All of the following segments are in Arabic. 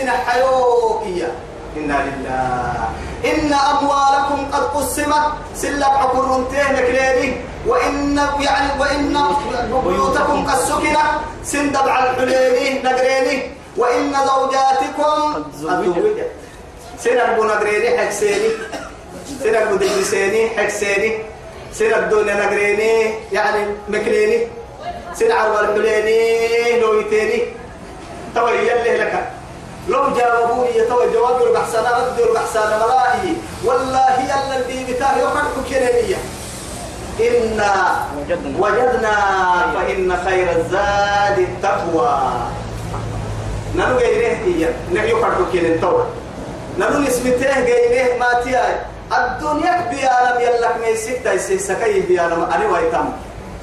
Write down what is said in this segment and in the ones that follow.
سين حيوكية إنا لله. إن أموالكم قد قسمت. سلك عقرنتين كليني وإن يعني وإن بيوتكم قد سكنت. سندب على الحليني نقريني. وإن زوجاتكم قد زوجت سنربو نقريني حكسيني. سنربو دجسيني حكسيني. سنربو نقريني يعني مكريني. سنعر الحليني لويتيني توي يلي لك. لو جاوبوني يتوى جواب يربح سنة رد يربح سنة ملائي. والله يلا اللي بتاه يقعد كنينية. إنا وجدنا, فإن خير الزاد التقوى. نلو غيره هي نحيو قرطو كيلن تو. نلو نسمته غيره ما تياي الدنيا بيالم يلك ميسيك تايسي سكاي بيالم أنا وايتام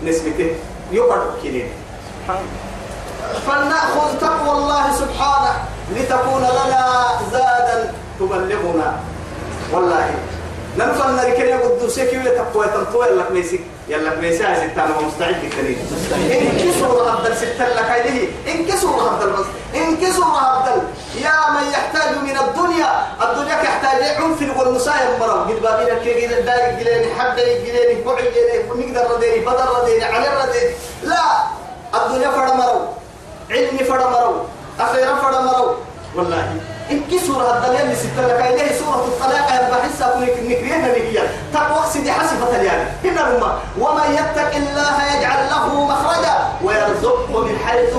نسمته يقرطو كيلن فلنأخذ تقوى الله سبحانه. لتكون لنا زادا تبلغنا. والله. ننفل نركني قدوسك ويتقوى تنطوى. لك ميسك يلا ميسي عايز التانا مستعد كريم إن كسر هبدل ستة لك إليه إن كسر هبدل بس. إن كسر هبدل يا من يحتاج من الدنيا. الدنيا يحتاج عنف والمسايب مرة قد بابينا كي قيل الدائق قليني حبة قليني بوعي قليني نقدر رديني بدر رديني علي رديني لا. الدنيا فرد مرو علمي فرد مرو أخيرا فرد مرو والله. إن كي سورة الدنيا اللي ستة لك إليه سورة الطلاق حسها كنك نكريها نبيا تقوى سيدي حسبة اليابي هنا رمى ومن يتق الله يجعل له مخرجا ويرزقه من حيث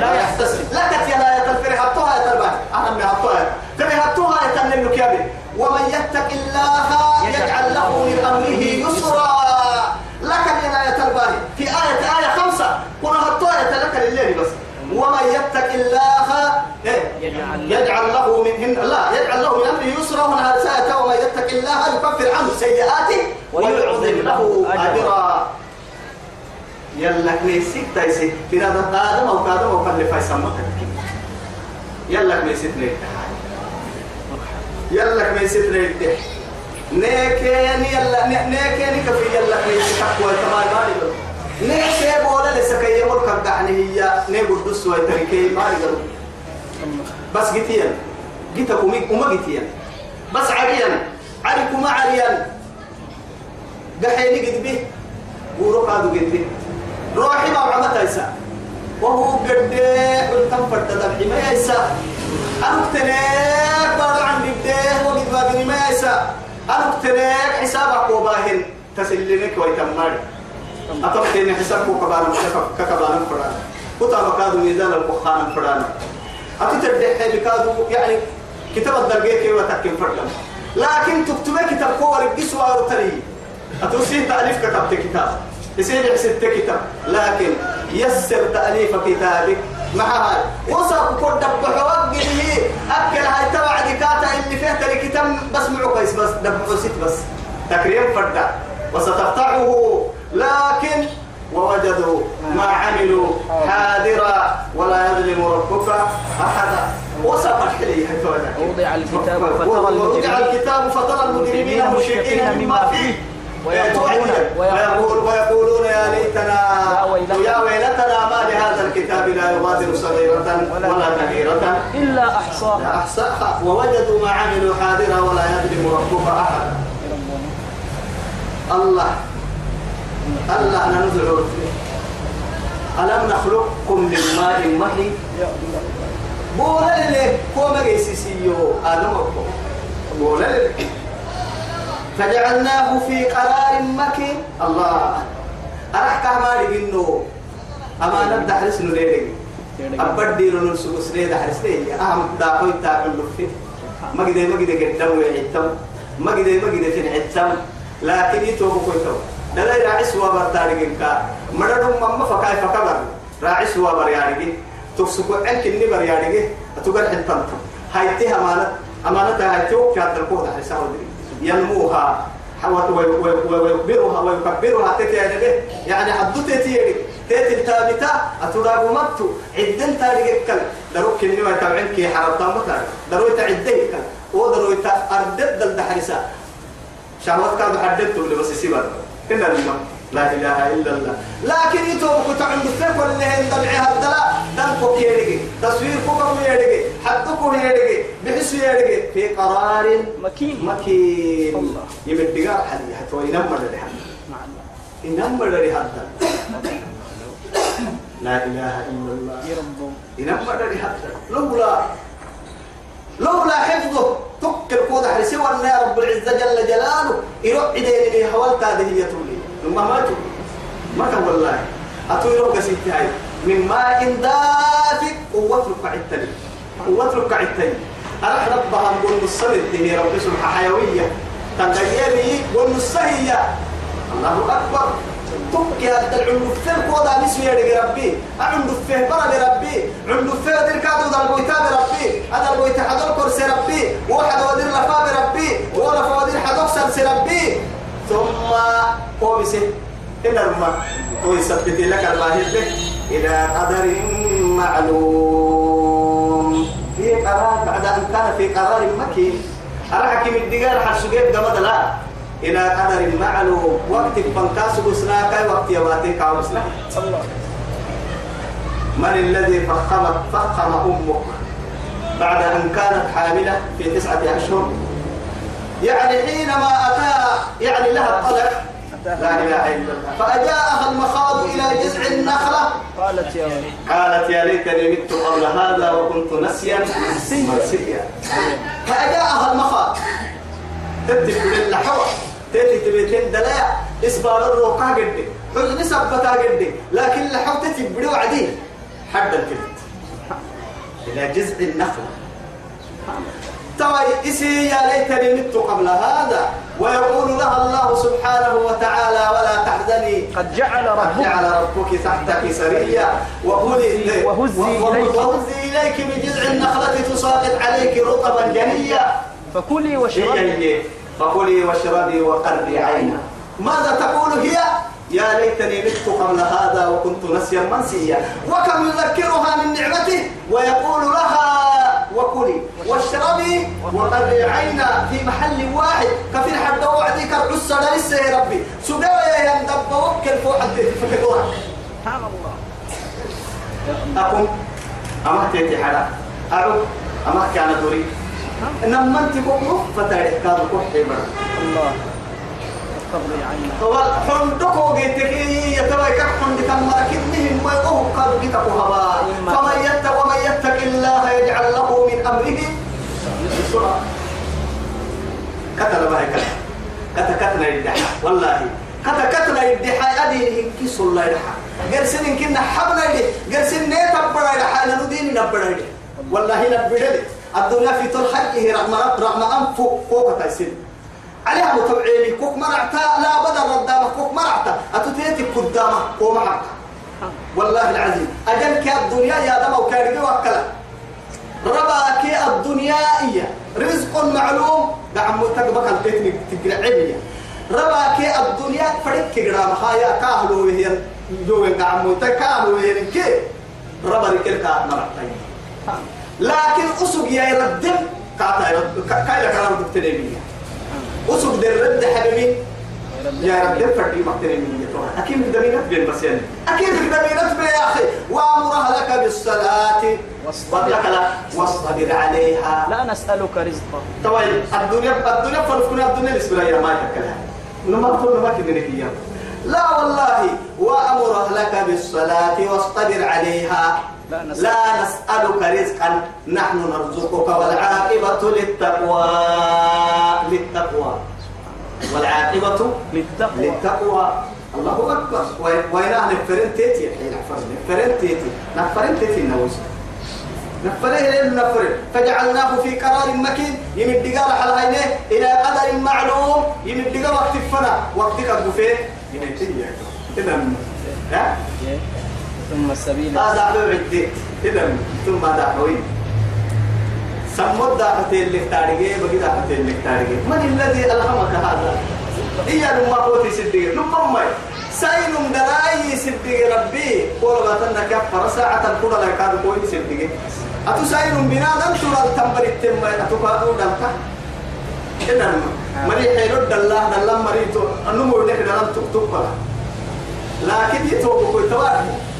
لا يحتسب لا كت يا لا يتلفري حطوها يا تلبان أنا من حطوها تبي حطوها يا تنم كيابي ومن يتق الله يجعل له من أمره يسرا لك يا تلبان في آية آية خمسة كنا حطوها يا تلك لليل بس ومن يتق الله يجعل له من لا يجعل له من أمره يسرا ونهار ساعته ومن يتق الله يكفر عنه سيئاته ويعظم له أجرا. يلا كنيسيك تايسي في هذا آدم أو آدم أو كان لفاي سمك يلا كنيسيك نيك يلا كنيسيك نيك نيكين يلا نيكين كفي يلا كنيسيك تقوى تمام مالي نيكي بولا لسكي يمر كبدعني هي. نيبو الدس ويتركي مالي بس جتيا جيتك ومي وما جتيا بس عريان عريك وما عريان دحيني قد به. وروح هذا قد به. روحي ما عمت يسا وهو قد قلتم فرد ما يسا أنا اقتناك بارو عن بده وقد باقني ما يسا أنا اقتناك حسابك وباهن. تسلمك ويتمر. أتوقع حسابك كبار ككبار فران. كتاب كادو ميزان البخان فران. أتتبدأ بكادو يعني كتاب الدرجة وتكين فرقا. لكن تكتب كتاب قوة القسوة وتري أتوسي تأليف كتبت كتاب. يصير يحسد كتاب. لكن يسر تأليف كتابك مع هاي وصف كل اللي أكل هاي تبع دكاتة اللي تري كتاب بس معه بس دب ست بس. تكريم فردا وستقطعه لكن ووجدوا ما عملوا حاضرا ولا يظلم ربك أحدا. وصف الحلي وضع الكتاب فترى وضع الكتاب فترى المجرمين مشركين مما فيه. ويقولون ويقول ويقولون يا ليتنا يا ويلتنا. ما لهذا الكتاب لا يغادر صغيرة ولا كبيرة. إلا أحصاها. أحصاها. ووجدوا ما عملوا حاضرا ولا يظلم ربك أحدا. الله. الله ننزل ألم نخلقكم من ماء مهين بولا لله كوما جيسيسيو آدم بولا لله فجعلناه في قرار مكين. الله. أرحك ما لقينه أما نبدأ حرس نليلي. أبدي لنا نسوق سريد حرس لي أهم لفين ما قدر ما قدر قدام قدر ما قدر فين عتم. لكن يتوب كويتو دلائل راعس وابر تاريخك مدرهم مما فكاي فكبر. راعس وابر يعني تفسكو عنك النبر يعني تقول حتى هاي تها أمانة. أمانة هاي توك كانت القوة حساب ينموها. ويكبرها ويكبرها. تتي يعني حدو تتي تتي الثابتة أتراغ مبتو. عدن تاريخ الكل. دروك النوى تبعين كي حرطان مطار دروي تعدين الكل. ودروي تأردد دل دحرسا شهوات كانوا حددتوا اللي بس يسيبها. إلا الله لا إله إلا الله. لكن يتوب كنت عند السيف واللي هين دمعها الدلاء دم كوكيريكي تصوير كوكا ويريكي حدك يدقي بحس يدقي في قرار مكين. مكين. الله. يمدقار حدي حتى وينمر لحد الله ينمر لحد لا إله إلا الله. ينمر لحد لولا لولا حفظه. تك الكود حرسي ولا رب العزة جل جلاله يروح إليه حولت هذه هي تولي. ما تولي ما كان والله. أتوي روك ستي هاي. من ماء دافئ ووترك عدتني ووترك عدتني أرح ربها نقول نصلي هي رب سبحانه حيوية. تغيري والنصهية الله أكبر. تبكي هذا العنف فيه كودا نسوي يا ربي. العنف فيه برد ربي عنف فيه ودير كادو ذا البويتا بربي. هذا البويتا حدو كرسي ربي. وواحد ودير لفا بربي. ولا ودير حدو سلسي ربي. ثم قومسه إن الرما ويثبت لك الراهب إلى قدر معلوم. في قرار بعد أن كان في قرار مكين. أرحك من الدقار حسوقيت قمد لا. إلى قدر معلوم. وقت بنكاس بسناك وقت يواتي كاوسنا الله من الذي فخمت فخم أمك بعد أن كانت حاملة في تسعة أشهر؟ يعني حينما أتاها يعني لها الطلق لا إله إلا الله. فأجاءها المخاض إلى جذع النخلة. قالت يا ولي قالت يا ليتني مت قبل هذا وكنت نسيا. منسيا فأجاءها المخاض. تتف للحوى تتي تبيتين دلايا إسبار الروقة قد حزن سبتا قد لكن لحو تتي بدو عدين حد الكلت إلى جذع النخلة توي إسي يا ليتني مت قبل هذا ويقول لها الله سبحانه وتعالى ولا تحزني قد جعل قد ربك جعل ربك تحتك سريا. وهزي وهزي إليك. وهزي إليك بجذع النخلة تساقط عليك رطبا جنيا. فكلي واشربي. فكلي واشربي وقري عينا. ماذا تقول هي؟ يا ليتني مت قبل هذا وكنت نسيا منسيا. وكم يذكرها من نعمته ويقول لها وكلي. واشربي وقري عينا في محل واحد. كفي حد وعدي كالعسى لسه يا ربي. سبويا يا مدب وكل فوق حد فكدوها سبحان الله. أقوم. أما تيتي حدا أعود أما دوري. إنما أنت كوكو فتاة كاد كوكو الله. قبل عينها طوال حندكو جيتك يتبع كك حند كم مركبهم ما يقوه قالوا جيتك هبا فمن يتق ومن يتق الله يجعل له من أمره. يسرا كتل بهي كتل كتل كتل يدحى والله كتل كتل يدحى أدي كيس الله يدحى قال سنين كنا حبنا يدي قال سنين نتبرا يدحى ندين نبرا يدي والله نبرا يدي الدنيا في طول حقه رغم رغم أنف فوق تيسين عليها متبعيني كوك مرعتا لا بدل ردامة كوك مرعتا. أتتيتي قدامة ومعك والله العظيم. أجل كي الدنيا يا دم وكاربي وكلا ربا كي الدنيا إيا. رزق معلوم. دعم تقبك البيت تقرع عبية ربا كي الدنيا فريق كقرام هايا كاهلو وهي جوين دعم تكاهلو وهي كي ربا ركل كا مرعتا. لكن أسوق يا يردم كاتا كايلا كلام دكتورين وسوق در رد حبيبي. يا رب فردي يتوها أكيد بدمينات بين بس يعني أكيد بدمينات بين يا أخي. وأمرها لك بالصلاة. واصطبر. واصطبر لا. واصطبر عليها. لا نسألك رزقا. طبعا الدنيا الدنيا فرفنا الدنيا الإسبرا يا ما يتكلها لما تقول ما إياه لا والله. وأمرها لك بالصلاة. واصطبر عليها. لا نسألك. لا نسألك رزقا نحن نرزقك والعاقبة للتقوى. للتقوى. والعاقبة للتقوى. للتقوى. الله أكبر. وين نفرن تيتي حين نفرن تيتي نفرن تيتي النوز نفره لين نفر فجعلناه في قرار مكين. يمد على عينيه إلى قدر معلوم. يمد وقت فنا. وقتك البوفيه يمد إذا ها؟ ثم السبيل. هذا على عدي إذا ثم حوين سمود داعتين اللي تارجي بقي داعتين اللي تارجي من الذي ألهمك هذا؟ إيا لما قوتي صدق لما ما ساين دراي صدق ربي. قول ما تنك كفر ساعة كل لا كان قوي صدق أتو ساين بنا؟ ننتظر التمبر التم أتو كادو دلتا؟ إذا مري حيلو دلا دلا مريتو. النمو نحن لم تكتب لكن يتوبوا كل توارد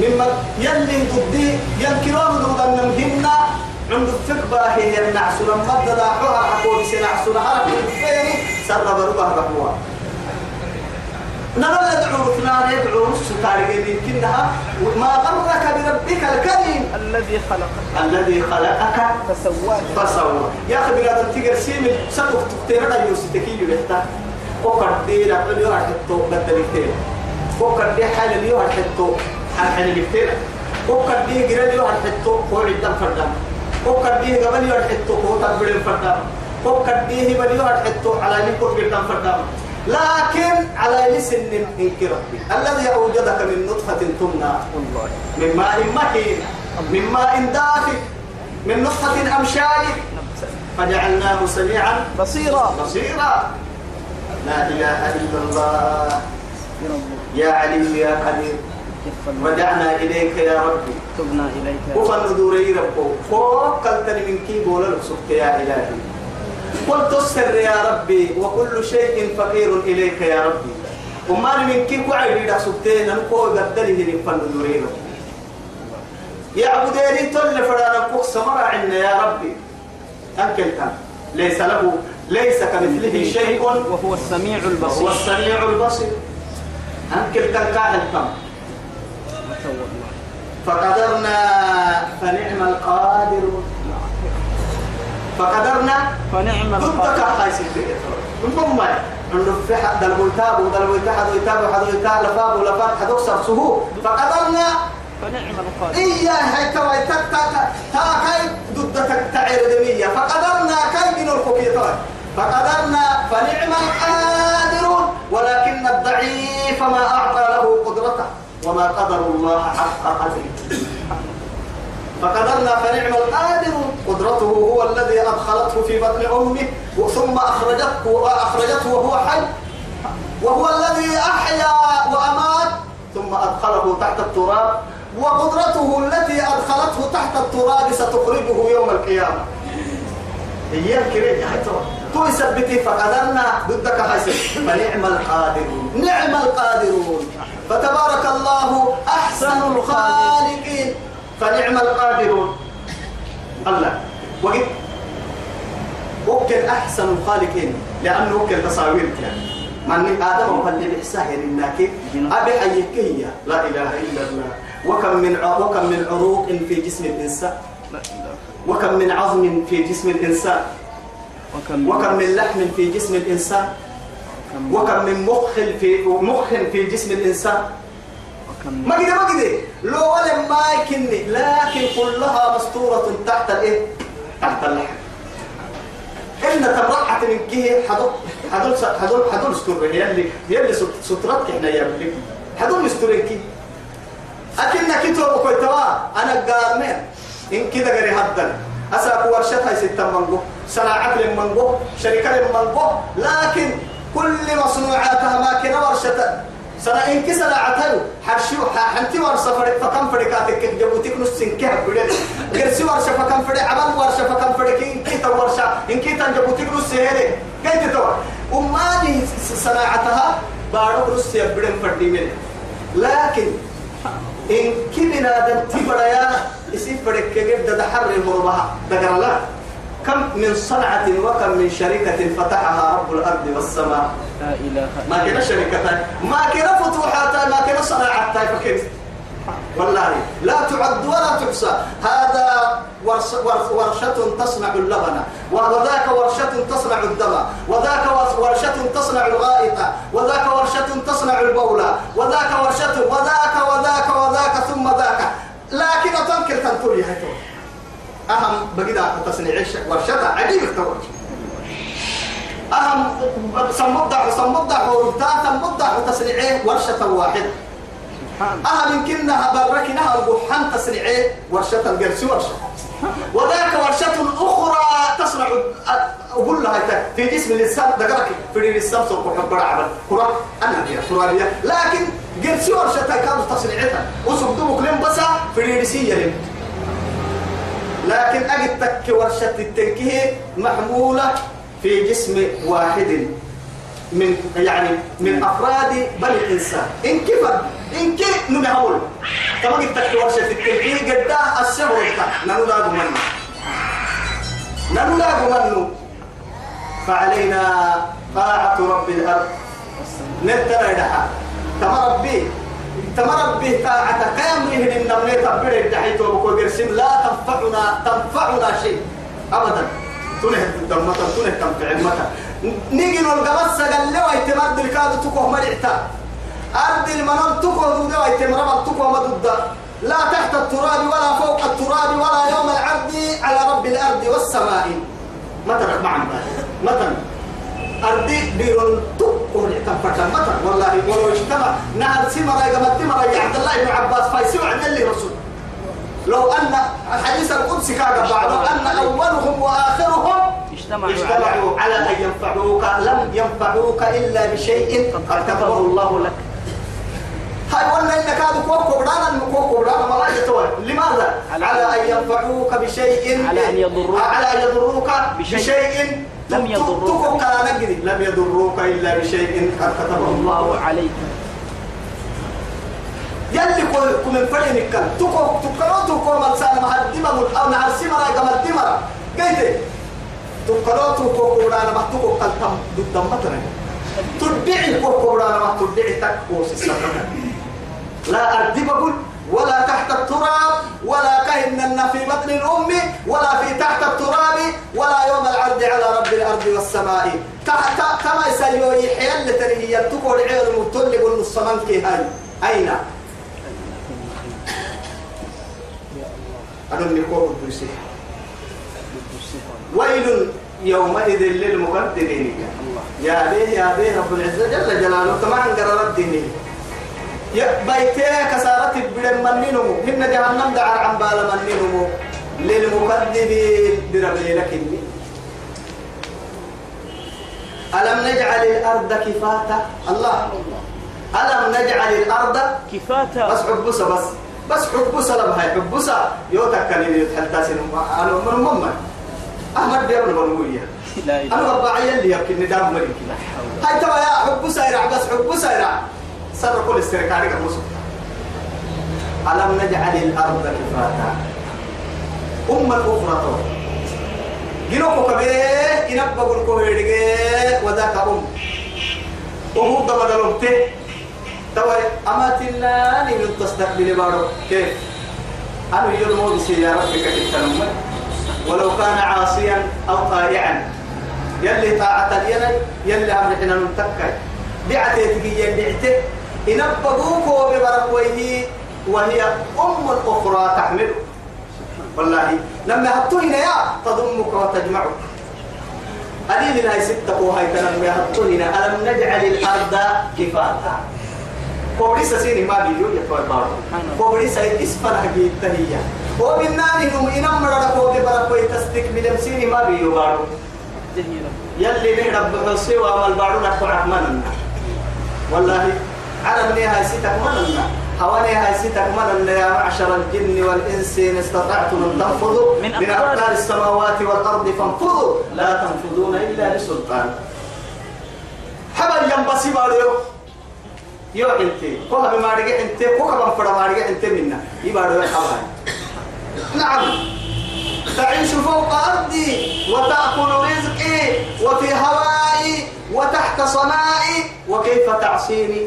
مما يلي ضدي ينكرون ضد النمهن عند الفقبة هي النعس لما بدأ حوها حقول سنعس نهارك الفيني سر بروها بقوة. نرى يدعو اثنان يدعو نص تاريخ يمكنها ما غرك بربك الكريم. الذي خلقك الذي خلقك. فسواك فسوى يا أخي بلا تنتقر سيمي سبق تقتير لا يوسيتكي يبحتا وقد دي لا اليوم حتى بدل كتير وقد دي حال اليوم حتى حال كتير وقد دي غير اليوم حتى هو عدم فردم وقد دي قبل اليوم حتى هو تبدل فردم وقد دي هي اليوم حتى على نيكو عدم فردم لكن على لسن انك ربي الذي أوجدك من نطفة تمنى. من ماء مهين. من ماء دافئ. من نطفة أمشاج. فجعلناه سميعا بصيرا. بصيرا. لا إله إلا الله. يا علي يا قدير. ودعنا إليك يا ربي. تبنا إليك. وفن دوري ربو فوق من كي بولا لقصبت يا إلهي. قلت السر يا ربي وكل شيء فقير إليك يا ربي. وما من كي قعد إلى سبتين نقو قدله لفن دوري ربو يعبديني تل فرانا كوك سمرا عنا يا ربي. أنكل كان ليس له ليس كمثله شيء. وهو السميع وهو البصير السميع البصير. أنكل كان كاهل فقدرنا فنعم القادر. فقدرنا فنعم كنت القادر. ستة ثم إنه في حد البلتاب ودل البلتاب حد يتاب حد يتاب لفاب ولفاب حد يكسر سهو فقدرنا. فنعم القادر. إياه هاي توا تك تك تا كاي ضد تك تعير دمية. فقدرنا كاي من توا فقدرنا فنعم القادرون ولكن الضعيف ما أعطى له قدرته. وما قدر الله حق قدره. فقدرنا فنعم القادر. قدرته هو الذي أدخلته في بطن أمه ثم أخرجته وأخرجته وهو حي. وهو الذي أحيا وأمات. ثم أدخله تحت التراب. وقدرته التي أدخلته تحت التراب ستخرجه يوم القيامة. هي الكريم تو يثبتي فقدرنا. ضدك حسن فنعم القادرون. نعم القادرون. فتبارك الله أحسن الخالقين. فنعم القادرون. الله. وقت وكل أحسن الخالقين. لأنه وكل تصاوير كان من آدم وقال بإحساه إنك أبي حيكية لا إله إلا الله. وكم من وكم من عروق في جسم الإنسان وكم من عظم في جسم الإنسان وكم وكم من لحم في جسم الإنسان وكم من مخ في مخ في جسم الإنسان. ما كده ما كده لو ولا ما يكني لكن كلها مستورة تحت الإيه؟ تحت اللحم. إن تبرعت من كيه حدول حدول حدول حدول ستور اللي ست- سترتك إحنا يا بلي حدول مستورين كي أكنك كتو وكتوا أنا قارمين إن كده غير هدن أساكو ورشتها ستة منقو صناعة لمنقو شركة لمنقو لكن كل مصنوعاتها ما كنا ورشة. سنة إن كسر عتلو حرشيو حنتي ورشة فرق فكم فرقاتك جبوتك نص سنكه بدل غير ورشة فكم فرق عمل ورشة فكم فرق إن كيتا ورشة إن كيتا جبوتك نص سهلة كيف تتوى أماني صناعتها؟ بارو نص يبدن فردي منه. لكن إن كبنا دم تبريا يسيب فرق كجد دحر المربها دقر كم من صنعة وكم من شركة فتحها رب الأرض والسماء؟ لا إله ما كنا شركة ما كنا فتوحات ما كنا صناعات فكيف؟ والله لا تعد ولا تحصى. هذا ورش ورش ورشة تصنع اللبن وذاك ورشة تصنع الدم وذاك ورشة تصنع الغائط وذاك ورشة تصنع البولة وذاك ورشة وذاك وذاك وذاك ثم ذاك. لكن تنكر تنتولي هيتو أهم بقيدا تصنيع الش- ورشة عجيب التوجه أهم سمضح سمضح وربطات سمضح تصنيعه ورشة واحدة أهم يمكنها بركنها البحان تصنيعه ورشة الجرس ورشة. وذاك ورشة أخرى تصنع أقول لها في جسم الإنسان دقرك في الإنسان سوف يحب عمل كرة أنا هي ترابية لكن جرس ورشة كانوا تصنيعها وسبتم كلهم بس في الرسية لكن أجد تك ورشة التنكيه محمولة في جسم واحد من يعني من أفراد بني الانسان إن كيف؟ إن كيف نمهول كما قلت لك ورشة التنكيه قد السهر نانو داغو من تمنوا فعلينا طاعة رب الأرض. نتنا دحا تما ربي تما ربي طاعة كيام ليه النملة تبرع الدحيت وبكو قرسم لا تنفعنا تنفعنا شيء. أبدا. تنه دمتا تنه تنفع المتا نيجي نلقى بس قال له اعتماد الكاد تكوه مرعتا أرض المنام تكوه دودة اعتماد تكوه مدودة لا تحت التراب ولا فوق التراب ولا يوم العرض على رب الأرض والسماء. مثلا معنا؟ مثلا أرضي بيرون تكون تنفتا مثلا والله ولو اجتمع نهر سمرة قمت سمرة يا عبد الله بن عباس فايسي وعد لي رسول لو أن الحديث القدسي كاغا بعد أن أولهم وآخرهم اجتمعوا على اجتمعوا على أن ينفعوك لم ينفعوك إلا بشيء قد كتبه الله لك هاي قلنا إنك هذا كوكو برانا المكوكو برانا ما توي لماذا؟ على على أن ينفعوك بشيء على أن يضروك على أن يضروك بشيء بشيء لم يضروك. تكو لم يضروك إلا بشيء قد كتبه الله. عليك. يلي كل كل فرين كان تكو تكو ملسان ما هديما من أو نهار سمرا كما هديما قيت تكلو تكو كورانا ما تكو قلتم ضد مطر تدعي كورانا ما تدعي تكوس السفر لا أردي بقول ولا تحت التراب ولا كهن في بطن الأم ولا في تحت التراب ولا يوم العرض على رب الأرض والسماء. تحت كما يسيو يحيى اللي تريه يلتقوا العيال المطلق والنصمان كي هاي. أين؟ اللي قوم بيسي ويل يومئذ للمكذبين يا بيه يا بيه رب العزة جل جلاله طبعا قرر الدين. يا بيتي كسارة بدن منينمو هن جهنم دعر عن بال منينمو للمكذبين بربي لك إني ألم نجعل الأرض كفاتا؟ الله. ألم نجعل الأرض كفاتا. بس حبسة بس. بس حبسة لما هي حبسة يوتك كان يتحدث أنا من مما أحمد بيرن بنوية أنا ربع عيال لي يمكن ندام مريك هاي ترى يا حبسة يرع بس حبسة يرع. سر كل استركاري كمسو ألم نجعل الأرض كفاتا؟ أم الأخرى تو. جنوكو كبيه ينبغ الكوهيدي وذاك أم. وهو قبل توا أماتنا من تستقبل بارو. كيف؟ أنا يرمو بسيارتك كتنمى ولو كان عاصيا أو طائعا. يلي طاعة يلي أمر حين ننتكي دعتي تجي يدعتي إنبقوك وببركويه وهي أم أخرى تحمله والله لما هبتوا هنا يا تضمك وتجمعك قليل هاي ستة وهاي تنمي هبتوا هنا. ألم نجعل الأرض كفاتا. كوبري سسيني ما بيجو يتوى بارو. كوبري سيد إسفل حقيقة هي وبالناني هم إنام مرة كوبري بركوي تستكمل مسيني ما بيجو بارو. يلي نهرب بحسي وعمل نحو رحمنا والله عرب نيها ستك مننا حوالي هاي ستك مننا يا معشر الجن والإنس إن استطعتم أن تنفذوا من من أقطار السماوات والأرض فانفذوا. لا تنفذون إلا بسلطان. حبل ينبسي بارو يو إنتي. كوها بما رجع إنتي كوها بنفر ما رجع إنتي منا. يبارو يا حبل. نعم. تعيش فوق أرضي وتأكل رزقي وفي هوائي وتحت سمائي وكيف تعصيني؟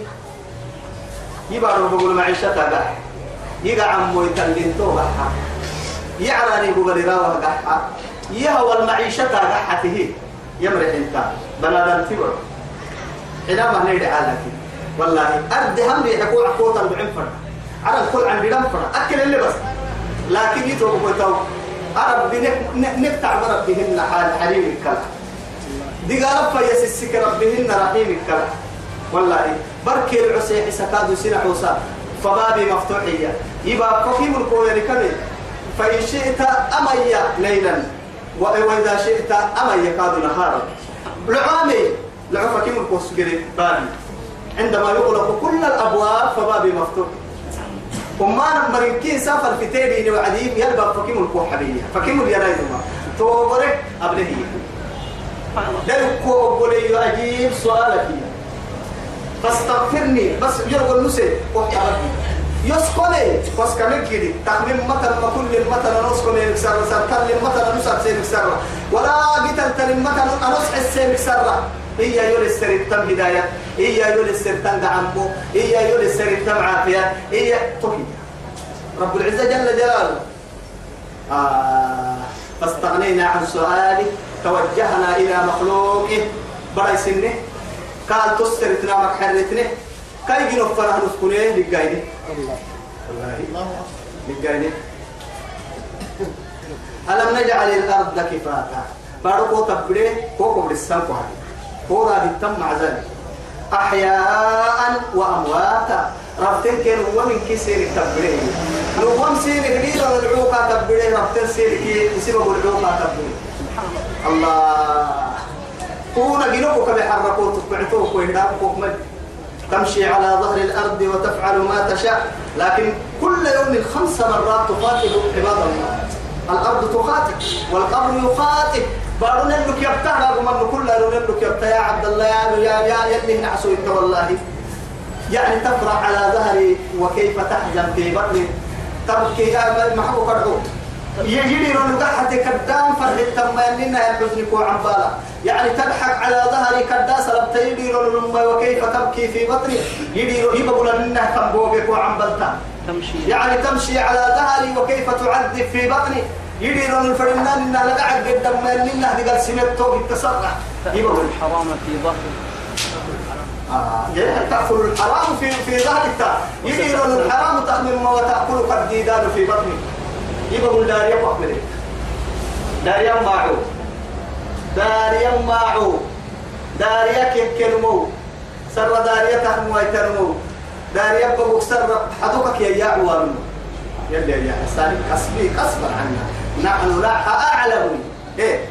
يبارو بقول معيشتها قح يقع عمو يتلقنتو قحا يعراني بقول راوة قحا يهوى المعيشة قحته يمرح انت. بلادان تبر حينما نيد عالك والله أرد هم يحكوا عقوطا بعمفر عرب كل عن بدمفر أكل اللي بس. لكن يتوقع بيتو عرب نقطع بربهن حال حريم الكلام. دي قال فيسسك ربهن رحيم الكلام. والله بركي العسيح سكاد سنة حوسا فبابي مفتوحية. يبقى فقيم القول كمل فإن شئت أمي ليلا. وإذا شئت أمي يكاد نهارا. لعامي. لعو فقيم القوس بابي. عندما يغلق كل الأبواب فبابي مفتوح. وما مريكين سافر في تيري وعديم يلبى فكيم الكوحبية فكيم اليرايدما توبرك أبلهي دلكو أقولي أجيب سؤالك. فاستغفرني بس يرغى النسي. وحي ربي. يسكني بس كمان كده. تخمين مثلا ما كل مثلا نسكني نكسر نسر تل مثلا نسر سي نكسر ولا قد قال مثلا أنصح السير سرة هي يول السر التم هداية. هي يول السر تم عمو هي يول السر التم عافية. هي طهي رب العزة جل جلاله. آه. فاستغنينا عن سؤاله توجهنا إلى مخلوقه. برأي سنه قال تسترتنا مكحرتنا كاي جنوب فرح نسكنه لقاينه والله. لقاينه ألم نجعل الأرض كفاتا. باركو تبري. كوكو بالسنكو هذه كورا بالتم مع ذلك أحياء وأمواتا. ربتين كان هو من كسير تبري. لو هم سير جديد العوقة تبري ربتين سير كي يسيبه العوقة تبري. الله. كونا جنوبك بحركوا تبعتوك ويهدابك مد تمشي على ظهر الأرض وتفعل ما تشاء لكن كل يوم خمس مرات تقاتل عباد الله الأرض تقاتل والقبر يقاتل بارون لك يبتع رغم كل لك يبتع يا عبد الله يا يا يا يلي نعسوا انت والله يعني تفرح على ظهري وكيف تحزن في بطني تبكي يا محبوب يجري رنو تحت كدام فرح تم يننا يحزنك وعن بالا يعني تضحك على ظهري كدا سلبت يجري رنو وكيف تبكي في بطني. يجري يبقى لنا كم بوبك وعن بلتا تمشي. يعني تمشي على ظهري وكيف تعذب في بطني. يدي رن الفرنان إن لا قاعد قدام ما قال سنة توب التسرع تأكل يبقى. الحرام في ظهر آه تأكل الحرام في في ظهرك يدي الحرام تأمن وتأكل قديدان في بطني. يبقى داريا بحمله داريا معو داريا معو داريا كيف كلمو سر داريا تهمو يترمو داريا بقوك سر حدوكك يا عوامنو يلي يا حسان كسبي كسبا عنا. نحن لا أعلم. إيه.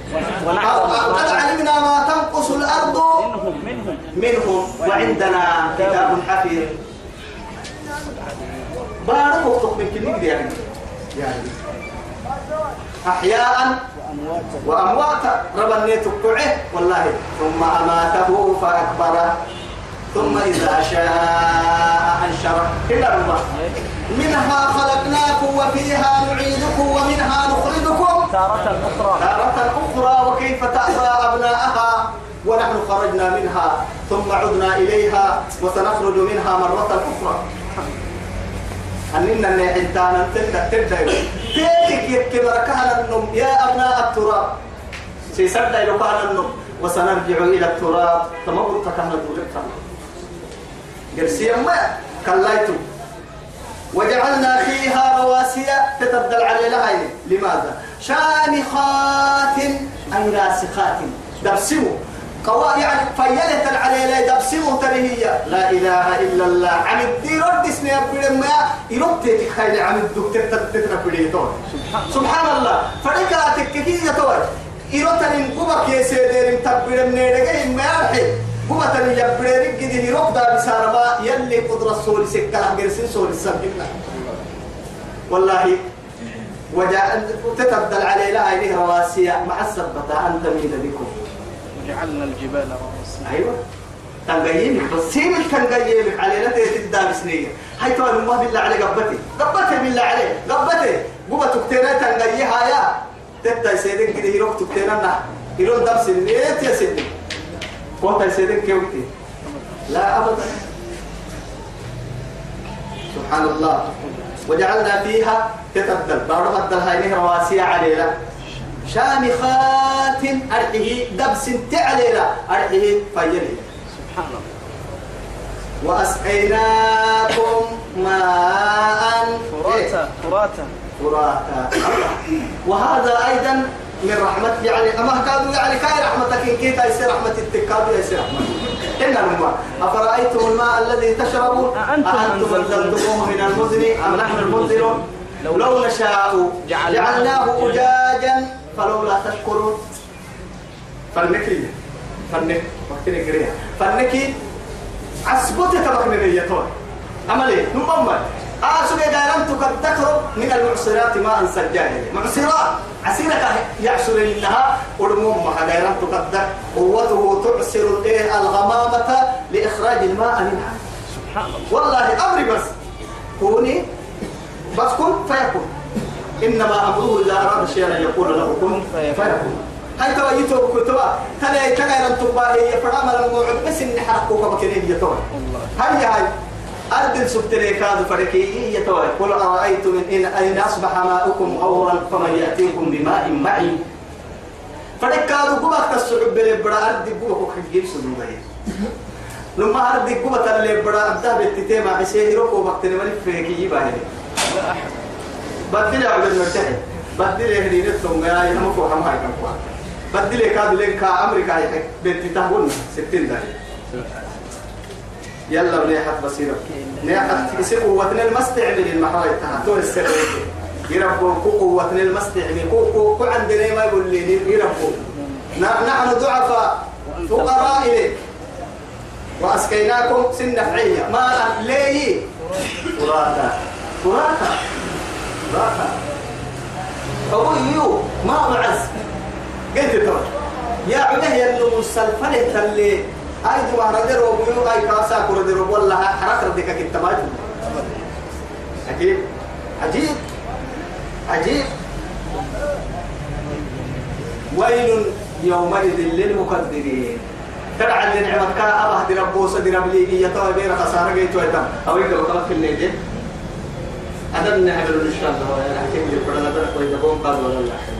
قد علمنا ما تنقص الأرض. منهم منهم. منهم. وعندنا كتاب حفيظ. بارك وقتك من كل يعني. يعني. أحياء وأمواتا. ربنا تقعه والله ثم أماته فأكبره. ثم إذا شاء أنشره. إلا الله منها خلقناكم وفيها نعيدكم ومنها نخرجكم. تارة أخرى. تارة أخرى وكيف تأبى أبناءها؟ ونحن خرجنا منها ثم عدنا إليها وسنخرج منها مرة أخرى. أننا نحنتانا تبدأ تبدأ تيك يكبر كهنا النم. يا أبناء التراب. سيسدى إلى كهنا النم. وسنرجع إلى التراب. تمر كهنا دولك قرسيا ما كلايتو وجعلنا فيها رواسي تتبدل على لهاي لماذا؟ شامخات أي راسخات دبسموا قوا يعني فيلت على دبسموا ترهية. لا إله إلا الله. عن الدين رد اسمي أبدا ما يرد تخيل عن الدكتور تتنا بديتون سبحان الله. فريقاتك كي يتوي يرد قبك يا سيدي تبدا من يدك ما يرحي. قبة يبريرك قد يرد بسارما يلي قدرة سوري سكلا قرسين سوري السبقنا والله وجاء تتبدل عليه لا إليه رواسي مع السبتة أن تميل بكم. وجعلنا الجبال رواسي أيوة. تنقيمك بس سيب تنقيمك علينا تتدى بسنية هاي طبعا ما بالله عليه قبتي. قبتي بالله عليه قبتي. قبة تكتينا تنقيها يا. تتا سيدين كده هيروك تكتينا نح هيرون دم سنيت يا سيدين قوة سيدين كيوكتي لا أبدا. سبحان الله. وجعلنا فيها تتبدل بارو بدل هاي رواسي علينا. شامخات أرحيه دبس تعليلا أرحيه فيلي. سبحان الله وأسقيناكم ماء. فراتا فراتا. فراتا. وهذا أيضا من رحمة يعني أما كادوا يعني كاي رحمتك؟ إن كيتا يصير رحمة التكاد يصير رحمة. إن الماء. أفرأيتم الماء الذي تشربون؟ أأنتم أنزلتموه من المزن أم نحن المنزلون؟ لو لو نشاء جعلناه جعلناه أجاجا. فلولا تشكرون فالنكي فالنك وقتنا قريها فالنكي عسبوتي تبقى من اليتون. عملي نمم آسوك دارم تكتكرب من المعصرات ماء سجاهل معصرات. عسيرك يعصر إنها ورموم ما دارم تكتك قوته تعصر الغمامة لإخراج الماء منها. سبحان الله. والله أمري بس. كوني بس كن فيكون. إنما أمره إذا أراد شيئا يقول له كن فيكون. هاي توا يتوب كتوا تلا تغير التوبة هي فرام الموعد بس إن حرقوك بكنيه يتوا هاي؟ هاي أردن سبتلي كاد فركي يتوا قل أرأيتم إن إن أصبح ماؤكم غورا فمن يأتيكم بماء معين فرك كادو قبك تسعب بلي برا أرد قبك وكجيب سنوبة. لما أرد قبك اللي برا أبدأ بتتيما عسيه روكو وقت نمالي فيكي يباهي بدل عبد المرتاح بدل هدي نتهم يا ينمو فوق ما يكون فوق. بدل كاد لين كا أمريكا يحك بنت تهون ستين داري. يلا بنيحت بصيرة. نيحت يصير قوتنا المستعمل المحاور تهتون السر يربوا قوتنا المستعمل كو كو عندنا ما يقول لي يربوا نحن ضعفاء. فقراء إليه وأسقيناكم سن نفعية. ما ليه؟ فراتا فراتا فراتا أبو يو ما معز قلت ترى. يا عده يلو مسلفنة اللي أي دوا ردر وبيو أي كاسا كردر والله حرك ردك كتمات عجيب. عجيب. عجيب. ويل يومئذ للمكذبين نعمت كان أبه دي ربوسة دي ربليجي يتوى بين خسارة جيتوا يتم أو يقدر وقلت في الليل هذا نعمل إن شاء الله. أحكي لي فرنا بنا كويس قوم قال ولا لا.